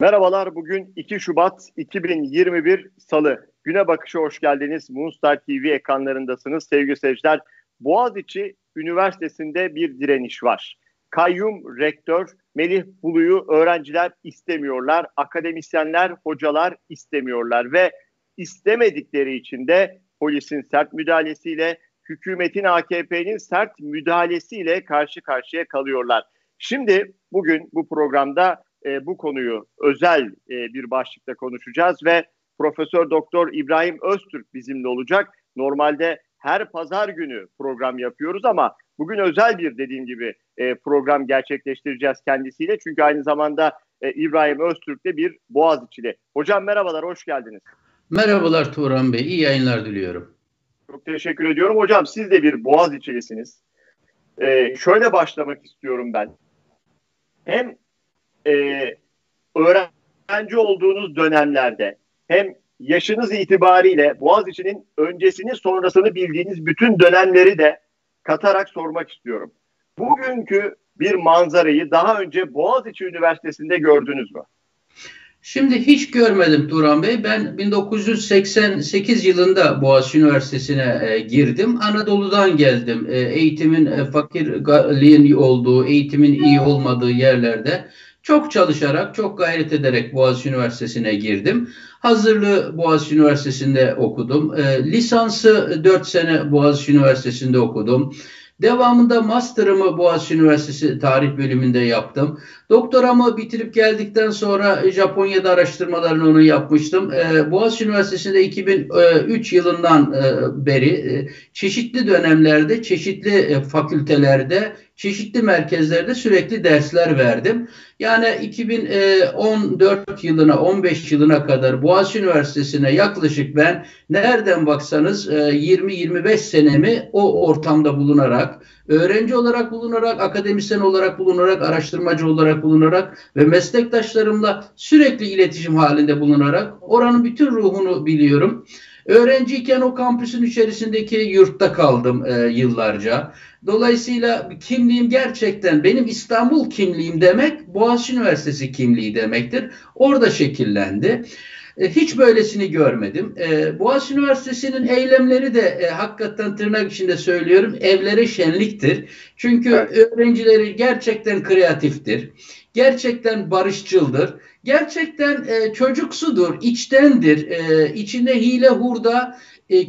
Merhabalar, bugün 2 Şubat 2021 Salı. Güne bakışa hoş geldiniz. Moonstar TV ekranlarındasınız sevgili seyirciler. Boğaziçi Üniversitesi'nde bir direniş var. Kayyum rektör Melih Bulu'yu öğrenciler istemiyorlar. Akademisyenler, hocalar istemiyorlar ve istemedikleri için de polisin sert müdahalesiyle, hükümetin AKP'nin sert müdahalesiyle karşı karşıya kalıyorlar. Şimdi bugün bu programda e, bu konuyu özel e, bir başlıkta konuşacağız ve Profesör Doktor İbrahim Öztürk bizimle olacak. Normalde her pazar günü program yapıyoruz ama bugün özel bir dediğim gibi e, program gerçekleştireceğiz kendisiyle. Çünkü aynı zamanda e, İbrahim Öztürk de bir Boğaziçi'li. Hocam merhabalar, hoş geldiniz. Merhabalar Turan Bey, iyi yayınlar diliyorum. Çok teşekkür ediyorum. Hocam siz de bir Boğaziçi'lisiniz. Ee, şöyle başlamak istiyorum ben. Hem e, öğrenci olduğunuz dönemlerde hem yaşınız itibariyle Boğaziçi'nin öncesini sonrasını bildiğiniz bütün dönemleri de katarak sormak istiyorum. Bugünkü bir manzarayı daha önce Boğaziçi Üniversitesi'nde gördünüz mü? Şimdi hiç görmedim Turan Bey. Ben 1988 yılında Boğaziçi Üniversitesi'ne e, girdim. Anadolu'dan geldim. E, eğitimin e, fakirliğin olduğu, eğitimin iyi olmadığı yerlerde çok çalışarak, çok gayret ederek Boğaziçi Üniversitesi'ne girdim. Hazırlığı Boğaziçi Üniversitesi'nde okudum. E, lisansı 4 sene Boğaziçi Üniversitesi'nde okudum. Devamında master'ımı Boğaziçi Üniversitesi tarih bölümünde yaptım. Doktoramı bitirip geldikten sonra Japonya'da araştırmalarını onu yapmıştım. Ee, Boğaziçi Üniversitesi'nde 2003 yılından e, beri e, çeşitli dönemlerde, çeşitli e, fakültelerde, çeşitli merkezlerde sürekli dersler verdim. Yani 2014 yılına, 15 yılına kadar Boğaziçi Üniversitesi'ne yaklaşık ben nereden baksanız 20-25 senemi o ortamda bulunarak, öğrenci olarak bulunarak, akademisyen olarak bulunarak, araştırmacı olarak bulunarak ve meslektaşlarımla sürekli iletişim halinde bulunarak oranın bütün ruhunu biliyorum. Öğrenciyken o kampüsün içerisindeki yurtta kaldım e, yıllarca. Dolayısıyla kimliğim gerçekten benim İstanbul kimliğim demek Boğaziçi Üniversitesi kimliği demektir. Orada şekillendi. E, hiç böylesini görmedim. E, Boğaziçi Üniversitesi'nin eylemleri de e, hakikaten tırnak içinde söylüyorum evlere şenliktir. Çünkü evet. öğrencileri gerçekten kreatiftir. Gerçekten barışçıldır. Gerçekten çocuksudur, içtendir. İçinde hile hurda,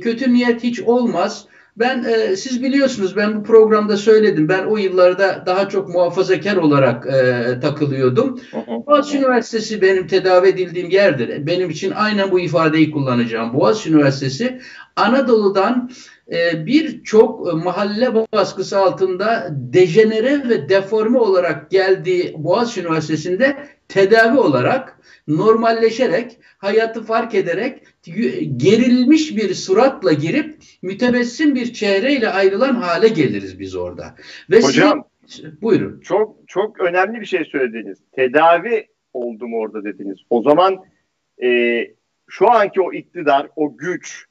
kötü niyet hiç olmaz. Ben e, siz biliyorsunuz ben bu programda söyledim. Ben o yıllarda daha çok muhafazakar olarak e, takılıyordum. Boğaziçi Üniversitesi benim tedavi edildiğim yerdir. Benim için aynen bu ifadeyi kullanacağım. Boğaziçi Üniversitesi Anadolu'dan e, birçok mahalle baskısı altında dejenere ve deforme olarak geldiği Boğaziçi Üniversitesi'nde tedavi olarak normalleşerek, hayatı fark ederek gerilmiş bir suratla girip mütebessim bir çehreyle ayrılan hale geliriz biz orada. Ve Hocam size, buyurun. Çok çok önemli bir şey söylediniz. Tedavi oldum orada dediniz. O zaman e, şu anki o iktidar, o güç,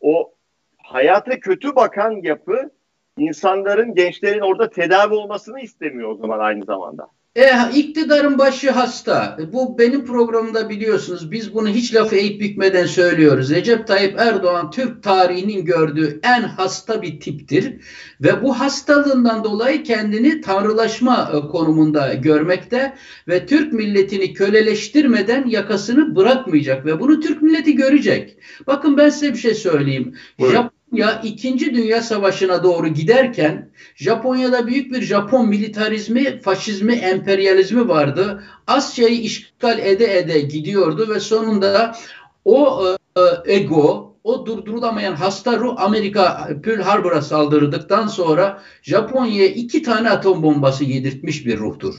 o hayata kötü bakan yapı insanların, gençlerin orada tedavi olmasını istemiyor o zaman aynı zamanda. E, iktidarın başı hasta. Bu benim programımda biliyorsunuz. Biz bunu hiç lafı eğip bükmeden söylüyoruz. Recep Tayyip Erdoğan Türk tarihinin gördüğü en hasta bir tiptir. Ve bu hastalığından dolayı kendini tanrılaşma e, konumunda görmekte ve Türk milletini köleleştirmeden yakasını bırakmayacak ve bunu Türk milleti görecek. Bakın ben size bir şey söyleyeyim. Japonya 2. Dünya Savaşı'na doğru giderken Japonya'da büyük bir Japon militarizmi, faşizmi, emperyalizmi vardı. Asya'yı işgal ede ede gidiyordu ve sonunda o e, ego, o durdurulamayan hasta ruh Amerika Pearl Harbor'a saldırdıktan sonra Japonya'ya iki tane atom bombası yedirtmiş bir ruhtur.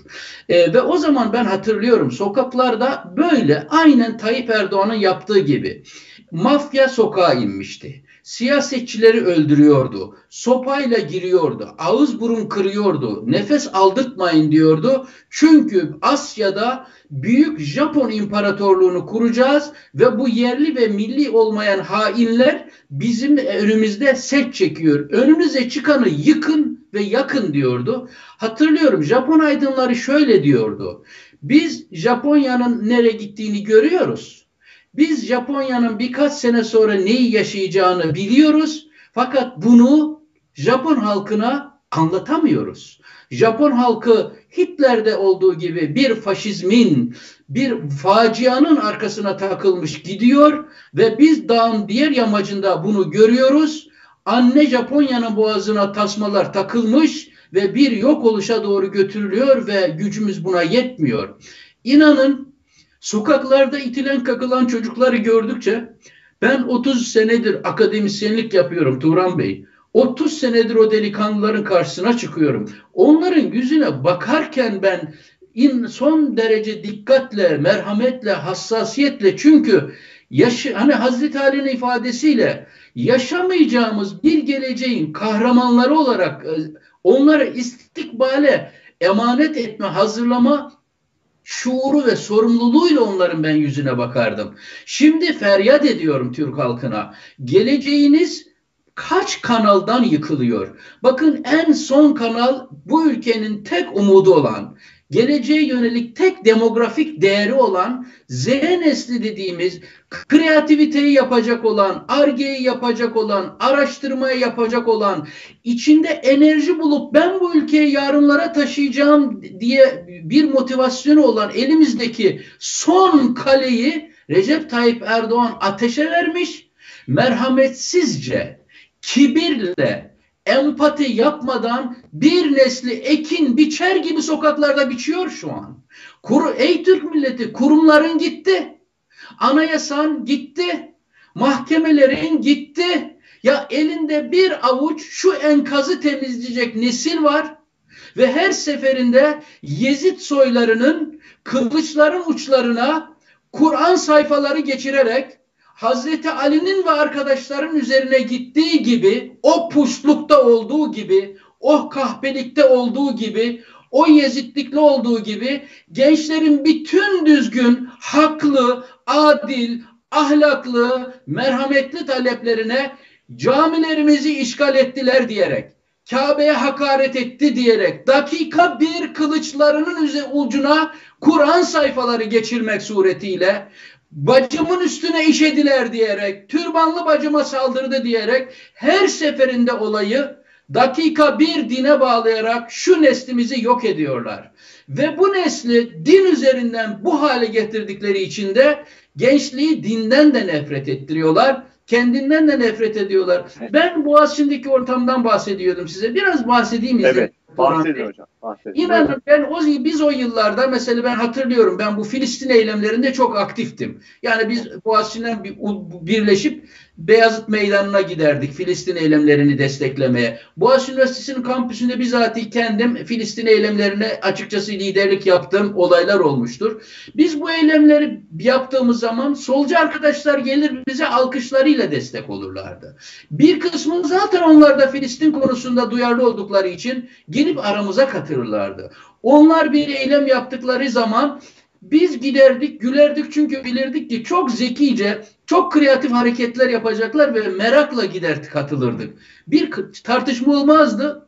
E, ve o zaman ben hatırlıyorum sokaklarda böyle aynen Tayyip Erdoğan'ın yaptığı gibi mafya sokağa inmişti. Siyasetçileri öldürüyordu. Sopayla giriyordu. Ağız burun kırıyordu. Nefes aldırtmayın diyordu. Çünkü Asya'da büyük Japon imparatorluğunu kuracağız ve bu yerli ve milli olmayan hainler bizim önümüzde set çekiyor. Önünüze çıkanı yıkın ve yakın diyordu. Hatırlıyorum Japon aydınları şöyle diyordu. Biz Japonya'nın nereye gittiğini görüyoruz. Biz Japonya'nın birkaç sene sonra neyi yaşayacağını biliyoruz. Fakat bunu Japon halkına anlatamıyoruz. Japon halkı Hitler'de olduğu gibi bir faşizmin, bir facianın arkasına takılmış gidiyor ve biz dağın diğer yamacında bunu görüyoruz. Anne Japonya'nın boğazına tasmalar takılmış ve bir yok oluşa doğru götürülüyor ve gücümüz buna yetmiyor. İnanın sokaklarda itilen kakılan çocukları gördükçe ben 30 senedir akademisyenlik yapıyorum Turan Bey. 30 senedir o delikanlıların karşısına çıkıyorum. Onların yüzüne bakarken ben in son derece dikkatle, merhametle, hassasiyetle çünkü yaşı, hani Hazreti Ali'nin ifadesiyle yaşamayacağımız bir geleceğin kahramanları olarak e, onları istikbale emanet etme, hazırlama şuuru ve sorumluluğuyla onların ben yüzüne bakardım. Şimdi feryat ediyorum Türk halkına. Geleceğiniz kaç kanaldan yıkılıyor? Bakın en son kanal bu ülkenin tek umudu olan, geleceğe yönelik tek demografik değeri olan Z nesli dediğimiz kreativiteyi yapacak olan, argeyi yapacak olan, araştırmayı yapacak olan, içinde enerji bulup ben bu ülkeyi yarınlara taşıyacağım diye bir motivasyonu olan elimizdeki son kaleyi Recep Tayyip Erdoğan ateşe vermiş, merhametsizce, kibirle, empati yapmadan bir nesli ekin biçer gibi sokaklarda biçiyor şu an. Kuru, ey Türk milleti kurumların gitti. Anayasan gitti. Mahkemelerin gitti. Ya elinde bir avuç şu enkazı temizleyecek nesil var. Ve her seferinde Yezid soylarının kılıçların uçlarına Kur'an sayfaları geçirerek Hazreti Ali'nin ve arkadaşların üzerine gittiği gibi, o puşlukta olduğu gibi, o kahpelikte olduğu gibi, o yezitlikli olduğu gibi gençlerin bütün düzgün, haklı, adil, ahlaklı, merhametli taleplerine camilerimizi işgal ettiler diyerek, Kabe'ye hakaret etti diyerek, dakika bir kılıçlarının ucuna Kur'an sayfaları geçirmek suretiyle bacımın üstüne işediler diyerek, türbanlı bacıma saldırdı diyerek her seferinde olayı dakika bir dine bağlayarak şu neslimizi yok ediyorlar. Ve bu nesli din üzerinden bu hale getirdikleri için de gençliği dinden de nefret ettiriyorlar. Kendinden de nefret ediyorlar. Ben Boğaziçi'ndeki ortamdan bahsediyordum size. Biraz bahsedeyim izin. Evet. Bahsedin hocam. Bahsedin. İnanın ben o, biz o yıllarda mesela ben hatırlıyorum ben bu Filistin eylemlerinde çok aktiftim. Yani biz Boğaziçi'nden bir, birleşip Beyazıt Meydanı'na giderdik Filistin eylemlerini desteklemeye. Boğaziçi Üniversitesi'nin kampüsünde bizatihi kendim Filistin eylemlerine açıkçası liderlik yaptığım olaylar olmuştur. Biz bu eylemleri yaptığımız zaman solcu arkadaşlar gelir bize alkışlarıyla destek olurlardı. Bir kısmı zaten onlar da Filistin konusunda duyarlı oldukları için gelip aramıza katılırlardı. Onlar bir eylem yaptıkları zaman biz giderdik, gülerdik çünkü bilirdik ki çok zekice, çok kreatif hareketler yapacaklar ve merakla gider katılırdık. Bir tartışma olmazdı.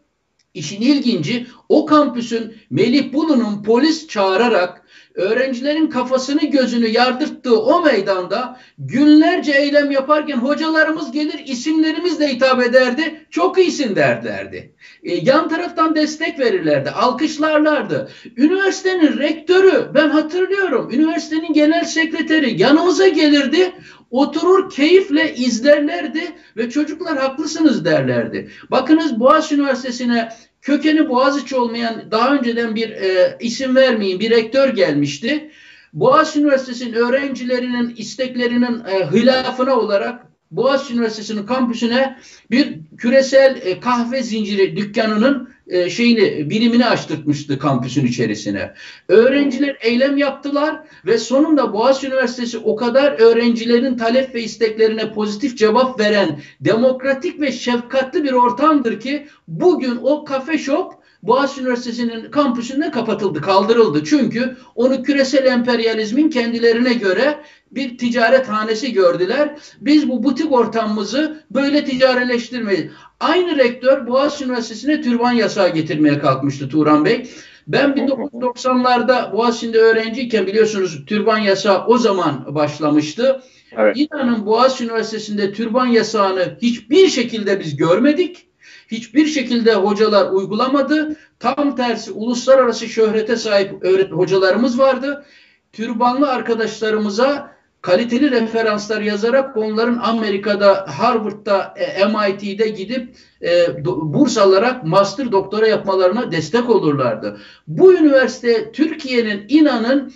İşin ilginci o kampüsün Melih Bulu'nun polis çağırarak öğrencilerin kafasını gözünü yardırttığı o meydanda günlerce eylem yaparken hocalarımız gelir isimlerimizle hitap ederdi. Çok iyisin derlerdi. E, yan taraftan destek verirlerdi. Alkışlarlardı. Üniversitenin rektörü ben hatırlıyorum. Üniversitenin genel sekreteri yanımıza gelirdi. Oturur keyifle izlerlerdi ve çocuklar haklısınız derlerdi. Bakınız Boğaziçi Üniversitesi'ne kökeni Boğaziçi olmayan daha önceden bir e, isim vermeyin bir rektör gelmişti. Boğaziçi Üniversitesi'nin öğrencilerinin isteklerinin e, hilafına olarak Boğaziçi Üniversitesi'nin kampüsüne bir küresel e, kahve zinciri dükkanının e, şeyini birimini açtırmıştı kampüsün içerisine. Öğrenciler eylem yaptılar ve sonunda Boğaziçi Üniversitesi o kadar öğrencilerin talep ve isteklerine pozitif cevap veren demokratik ve şefkatli bir ortamdır ki bugün o kafe shop Boğaziçi Üniversitesi'nin kampüsünde kapatıldı, kaldırıldı. Çünkü onu küresel emperyalizmin kendilerine göre bir ticaret hanesi gördüler. Biz bu butik ortamımızı böyle ticareleştirmeyiz. Aynı rektör Boğaziçi Üniversitesi'ne türban yasağı getirmeye kalkmıştı Turan Bey. Ben 1990'larda Boğaziçi'nde öğrenciyken biliyorsunuz türban yasağı o zaman başlamıştı. Evet. İnanın Boğaziçi Üniversitesi'nde türban yasağını hiçbir şekilde biz görmedik. Hiçbir şekilde hocalar uygulamadı. Tam tersi uluslararası şöhrete sahip hocalarımız vardı. Türbanlı arkadaşlarımıza kaliteli referanslar yazarak onların Amerika'da, Harvard'da, e, MIT'de gidip e, burs alarak master doktora yapmalarına destek olurlardı. Bu üniversite Türkiye'nin inanın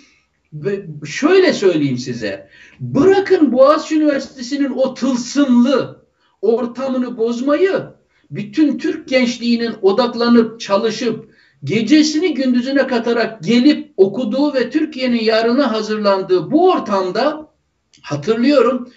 şöyle söyleyeyim size. Bırakın Boğaziçi Üniversitesi'nin o tılsımlı ortamını bozmayı bütün Türk gençliğinin odaklanıp çalışıp gecesini gündüzüne katarak gelip okuduğu ve Türkiye'nin yarına hazırlandığı bu ortamda hatırlıyorum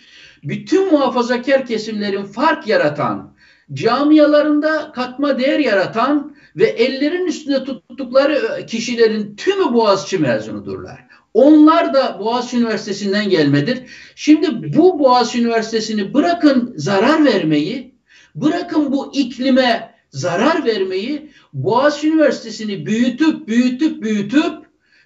bütün muhafazakar kesimlerin fark yaratan, camialarında katma değer yaratan ve ellerin üstünde tuttukları kişilerin tümü Boğaziçi mezunudurlar. Onlar da Boğaziçi Üniversitesi'nden gelmedir. Şimdi bu Boğaziçi Üniversitesi'ni bırakın zarar vermeyi, bırakın bu iklime zarar vermeyi, Boğaziçi Üniversitesi'ni büyütüp büyütüp büyütüp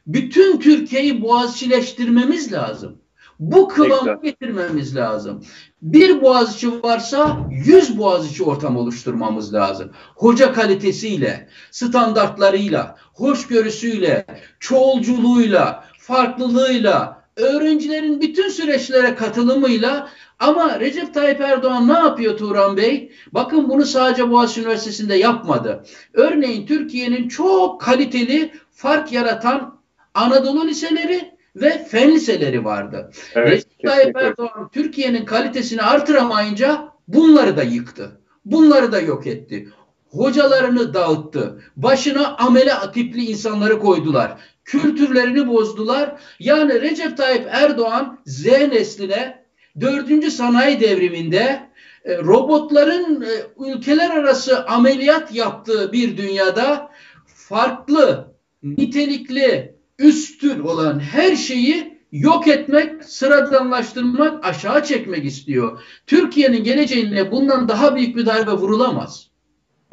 bütün Türkiye'yi Boğaziçileştirmemiz lazım. Bu kıvamı getirmemiz lazım. Bir Boğaziçi varsa yüz Boğaziçi ortam oluşturmamız lazım. Hoca kalitesiyle, standartlarıyla, hoşgörüsüyle, çoğulculuğuyla, farklılığıyla, öğrencilerin bütün süreçlere katılımıyla ama Recep Tayyip Erdoğan ne yapıyor Turan Bey? Bakın bunu sadece Boğaziçi Üniversitesi'nde yapmadı. Örneğin Türkiye'nin çok kaliteli fark yaratan Anadolu liseleri ve fen liseleri vardı. Evet, Recep Tayyip Erdoğan Türkiye'nin kalitesini artıramayınca bunları da yıktı. Bunları da yok etti. Hocalarını dağıttı. Başına amele tipli insanları koydular. Kültürlerini bozdular. Yani Recep Tayyip Erdoğan Z nesline dördüncü sanayi devriminde e, robotların e, ülkeler arası ameliyat yaptığı bir dünyada farklı, nitelikli, üstün olan her şeyi yok etmek, sıradanlaştırmak, aşağı çekmek istiyor. Türkiye'nin geleceğine bundan daha büyük bir darbe vurulamaz.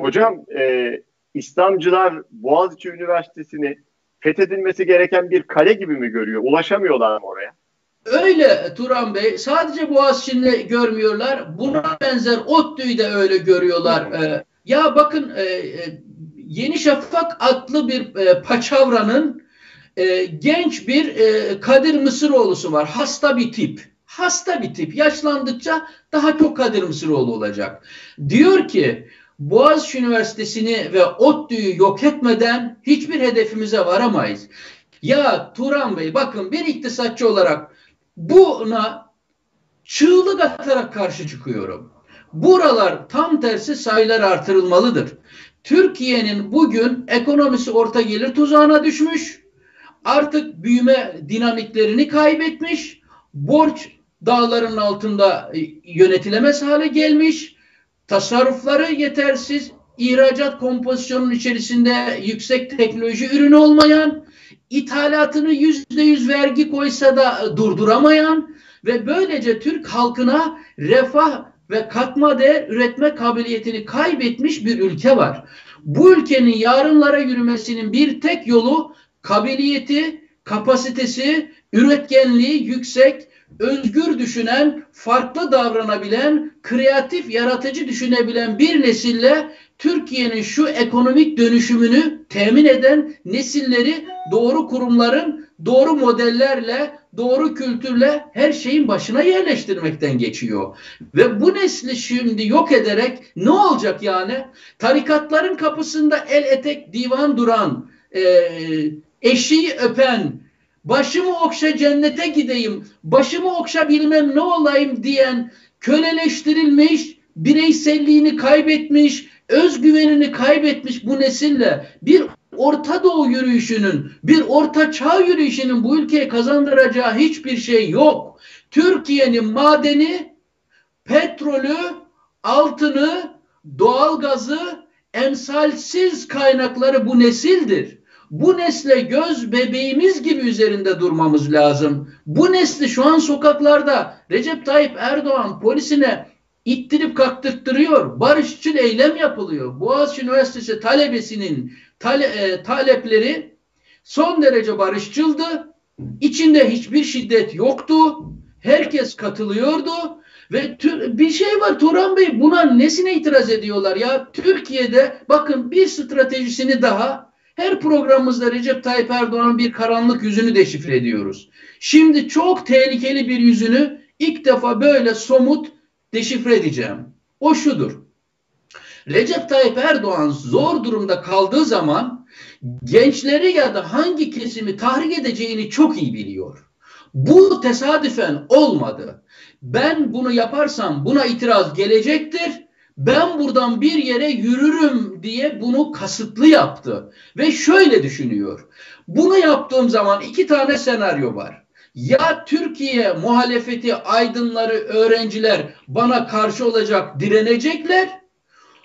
Hocam e, İslamcılar Boğaziçi Üniversitesi'ni fethedilmesi gereken bir kale gibi mi görüyor? Ulaşamıyorlar mı oraya? Öyle Turan Bey. Sadece Boğaziçi'ni görmüyorlar. Buna benzer ODTÜ'yü de öyle görüyorlar. Ee, ya bakın e, e, Yeni Şafak adlı bir e, paçavranın e, genç bir e, Kadir Mısıroğlu'su var. Hasta bir tip. Hasta bir tip. Yaşlandıkça daha çok Kadir Mısıroğlu olacak. Diyor ki Boğaziçi Üniversitesi'ni ve ODTÜ'yü yok etmeden hiçbir hedefimize varamayız. Ya Turan Bey bakın bir iktisatçı olarak buna çığlık atarak karşı çıkıyorum. Buralar tam tersi sayılar artırılmalıdır. Türkiye'nin bugün ekonomisi orta gelir tuzağına düşmüş artık büyüme dinamiklerini kaybetmiş, borç dağların altında e, yönetilemez hale gelmiş, tasarrufları yetersiz, ihracat kompozisyonun içerisinde yüksek teknoloji ürünü olmayan, ithalatını yüzde yüz vergi koysa da durduramayan ve böylece Türk halkına refah ve katma değer üretme kabiliyetini kaybetmiş bir ülke var. Bu ülkenin yarınlara yürümesinin bir tek yolu kabiliyeti, kapasitesi, üretkenliği yüksek, özgür düşünen, farklı davranabilen, kreatif, yaratıcı düşünebilen bir nesille Türkiye'nin şu ekonomik dönüşümünü temin eden nesilleri doğru kurumların doğru modellerle, doğru kültürle her şeyin başına yerleştirmekten geçiyor. Ve bu nesli şimdi yok ederek ne olacak yani? Tarikatların kapısında el etek divan duran, e, eşiği öpen, başımı okşa cennete gideyim, başımı okşa bilmem ne olayım diyen köleleştirilmiş, bireyselliğini kaybetmiş, özgüvenini kaybetmiş bu nesille bir Orta Doğu yürüyüşünün, bir Orta Çağ yürüyüşünün bu ülkeye kazandıracağı hiçbir şey yok. Türkiye'nin madeni, petrolü, altını, doğalgazı, emsalsiz kaynakları bu nesildir. Bu nesle göz bebeğimiz gibi üzerinde durmamız lazım. Bu nesli şu an sokaklarda Recep Tayyip Erdoğan polisine ittirip kaktırttırıyor. Barışçıl eylem yapılıyor. Boğaziçi Üniversitesi talebesinin tale, e, talepleri son derece barışçıldı. İçinde hiçbir şiddet yoktu. Herkes katılıyordu. Ve tür, bir şey var Turan Bey buna nesine itiraz ediyorlar ya? Türkiye'de bakın bir stratejisini daha her programımızda Recep Tayyip Erdoğan'ın bir karanlık yüzünü deşifre ediyoruz. Şimdi çok tehlikeli bir yüzünü ilk defa böyle somut deşifre edeceğim. O şudur. Recep Tayyip Erdoğan zor durumda kaldığı zaman gençleri ya da hangi kesimi tahrik edeceğini çok iyi biliyor. Bu tesadüfen olmadı. Ben bunu yaparsam buna itiraz gelecektir. Ben buradan bir yere yürürüm diye bunu kasıtlı yaptı. Ve şöyle düşünüyor. Bunu yaptığım zaman iki tane senaryo var. Ya Türkiye muhalefeti, aydınları, öğrenciler bana karşı olacak, direnecekler.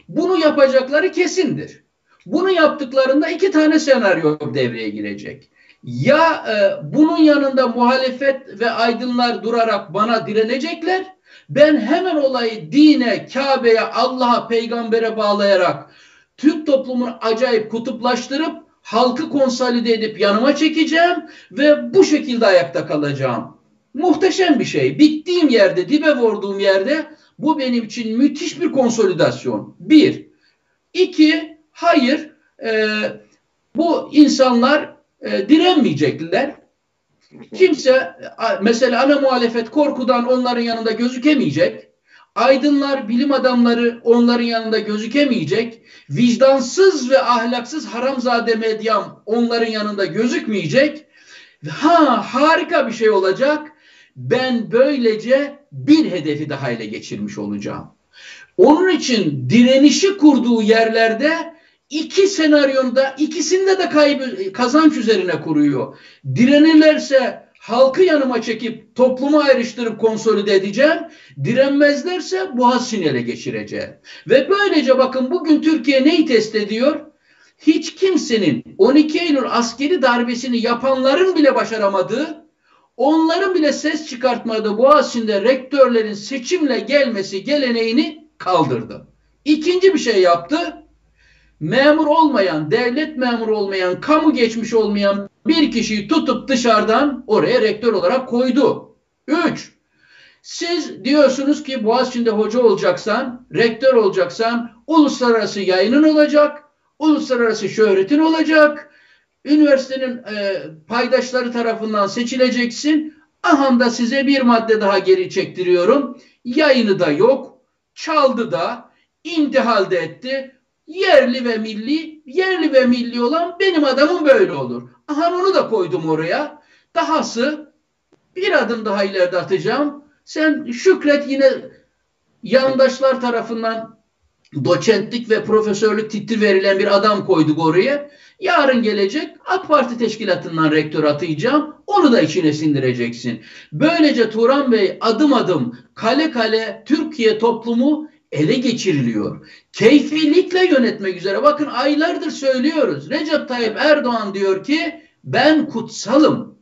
Bunu yapacakları kesindir. Bunu yaptıklarında iki tane senaryo devreye girecek. Ya e, bunun yanında muhalefet ve aydınlar durarak bana direnecekler. Ben hemen olayı dine, Kabe'ye, Allah'a, peygambere bağlayarak Türk toplumunu acayip kutuplaştırıp halkı konsolide edip yanıma çekeceğim ve bu şekilde ayakta kalacağım. Muhteşem bir şey. Bittiğim yerde, dibe vurduğum yerde bu benim için müthiş bir konsolidasyon. Bir. İki, hayır e, bu insanlar e, direnmeyecekler. Kimse mesela ana muhalefet korkudan onların yanında gözükemeyecek. Aydınlar, bilim adamları onların yanında gözükemeyecek. Vicdansız ve ahlaksız haramzade medyam onların yanında gözükmeyecek. Ha harika bir şey olacak. Ben böylece bir hedefi daha ele geçirmiş olacağım. Onun için direnişi kurduğu yerlerde iki senaryonda ikisinde de kaybı, kazanç üzerine kuruyor. Direnirlerse halkı yanıma çekip toplumu ayrıştırıp konsolide edeceğim. Direnmezlerse Boğaziçi'ni ele geçireceğim. Ve böylece bakın bugün Türkiye neyi test ediyor? Hiç kimsenin 12 Eylül askeri darbesini yapanların bile başaramadığı, onların bile ses çıkartmadığı Boğaziçi'nde rektörlerin seçimle gelmesi geleneğini kaldırdı. İkinci bir şey yaptı. Memur olmayan, devlet memuru olmayan, kamu geçmiş olmayan bir kişiyi tutup dışarıdan oraya rektör olarak koydu. Üç, siz diyorsunuz ki Boğaziçi'nde hoca olacaksan, rektör olacaksan uluslararası yayının olacak, uluslararası şöhretin olacak, üniversitenin e, paydaşları tarafından seçileceksin. Aha da size bir madde daha geri çektiriyorum. Yayını da yok, çaldı da, intihal de etti. Yerli ve milli, yerli ve milli olan benim adamım böyle olur. Aha onu da koydum oraya. Dahası bir adım daha ileride atacağım. Sen şükret yine yandaşlar tarafından doçentlik ve profesörlük titri verilen bir adam koyduk oraya. Yarın gelecek AK Parti teşkilatından rektör atayacağım. Onu da içine sindireceksin. Böylece Turan Bey adım adım kale kale Türkiye toplumu ele geçiriliyor. Keyfilikle yönetmek üzere. Bakın aylardır söylüyoruz. Recep Tayyip Erdoğan diyor ki ben kutsalım.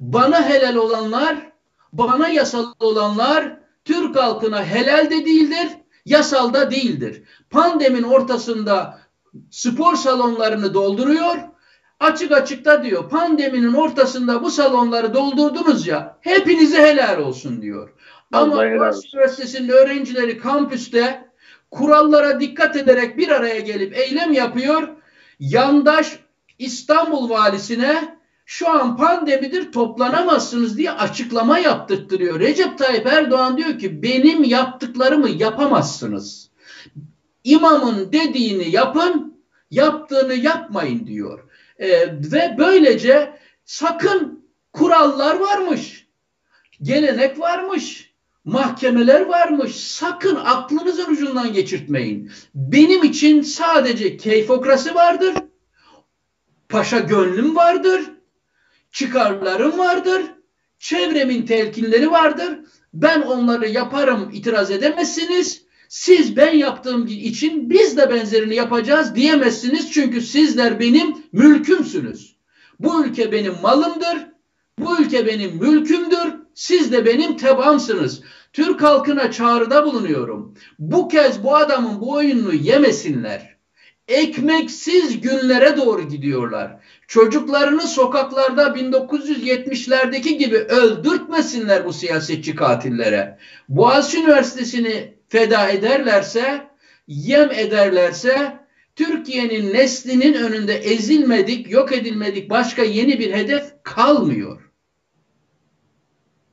Bana helal olanlar, bana yasal olanlar Türk halkına helal de değildir, yasal da değildir. Pandemin ortasında spor salonlarını dolduruyor. Açık açıkta diyor pandeminin ortasında bu salonları doldurdunuz ya hepinize helal olsun diyor. Ama Boğaziçi Üniversitesi'nin öğrencileri kampüste kurallara dikkat ederek bir araya gelip eylem yapıyor. Yandaş İstanbul valisine şu an pandemidir toplanamazsınız diye açıklama yaptırtırıyor. Recep Tayyip Erdoğan diyor ki benim yaptıklarımı yapamazsınız. İmamın dediğini yapın, yaptığını yapmayın diyor. Ee, ve böylece sakın kurallar varmış, gelenek varmış, mahkemeler varmış. Sakın aklınızın ucundan geçirtmeyin. Benim için sadece keyfokrasi vardır. Paşa gönlüm vardır. Çıkarlarım vardır. Çevremin telkinleri vardır. Ben onları yaparım itiraz edemezsiniz. Siz ben yaptığım için biz de benzerini yapacağız diyemezsiniz. Çünkü sizler benim mülkümsünüz. Bu ülke benim malımdır. Bu ülke benim mülkümdür. Siz de benim tebaamsınız. Türk halkına çağrıda bulunuyorum. Bu kez bu adamın bu oyununu yemesinler. Ekmeksiz günlere doğru gidiyorlar. Çocuklarını sokaklarda 1970'lerdeki gibi öldürtmesinler bu siyasetçi katillere. Boğaziçi Üniversitesi'ni feda ederlerse, yem ederlerse Türkiye'nin neslinin önünde ezilmedik, yok edilmedik başka yeni bir hedef kalmıyor.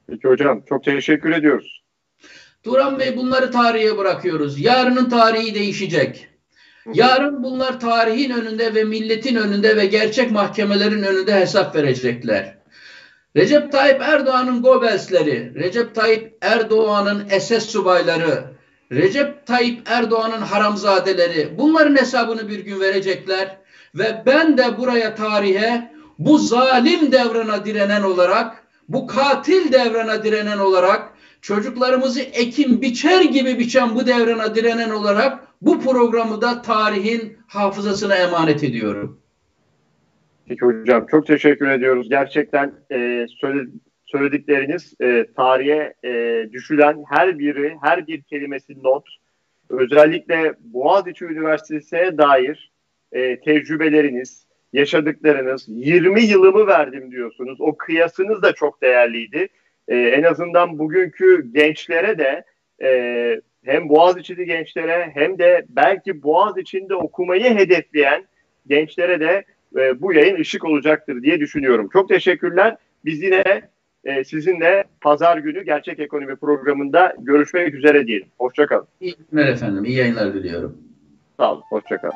Peki hocam çok teşekkür ediyoruz. Turan Bey bunları tarihe bırakıyoruz. Yarının tarihi değişecek. Yarın bunlar tarihin önünde ve milletin önünde ve gerçek mahkemelerin önünde hesap verecekler. Recep Tayyip Erdoğan'ın Gobelsleri, Recep Tayyip Erdoğan'ın SS subayları, Recep Tayyip Erdoğan'ın haramzadeleri bunların hesabını bir gün verecekler ve ben de buraya tarihe bu zalim devrana direnen olarak, bu katil devrana direnen olarak, çocuklarımızı ekim biçer gibi biçen bu devrana direnen olarak bu programı da tarihin hafızasına emanet ediyorum. Peki hocam çok teşekkür ediyoruz. Gerçekten e, söyledikleriniz e, tarihe e, düşülen her biri, her bir kelimesi not. Özellikle Boğaziçi Üniversitesi'ne dair e, tecrübeleriniz, yaşadıklarınız, 20 yılımı verdim diyorsunuz. O kıyasınız da çok değerliydi. E, en azından bugünkü gençlere de e, hem Boğaziçi'li gençlere hem de belki Boğaziçi'nde okumayı hedefleyen gençlere de e, bu yayın ışık olacaktır diye düşünüyorum. Çok teşekkürler. Biz yine e, sizinle pazar günü Gerçek Ekonomi programında görüşmek üzere diyelim. Hoşçakalın. İyi günler efendim. İyi yayınlar diliyorum. Sağ olun. Hoşçakalın.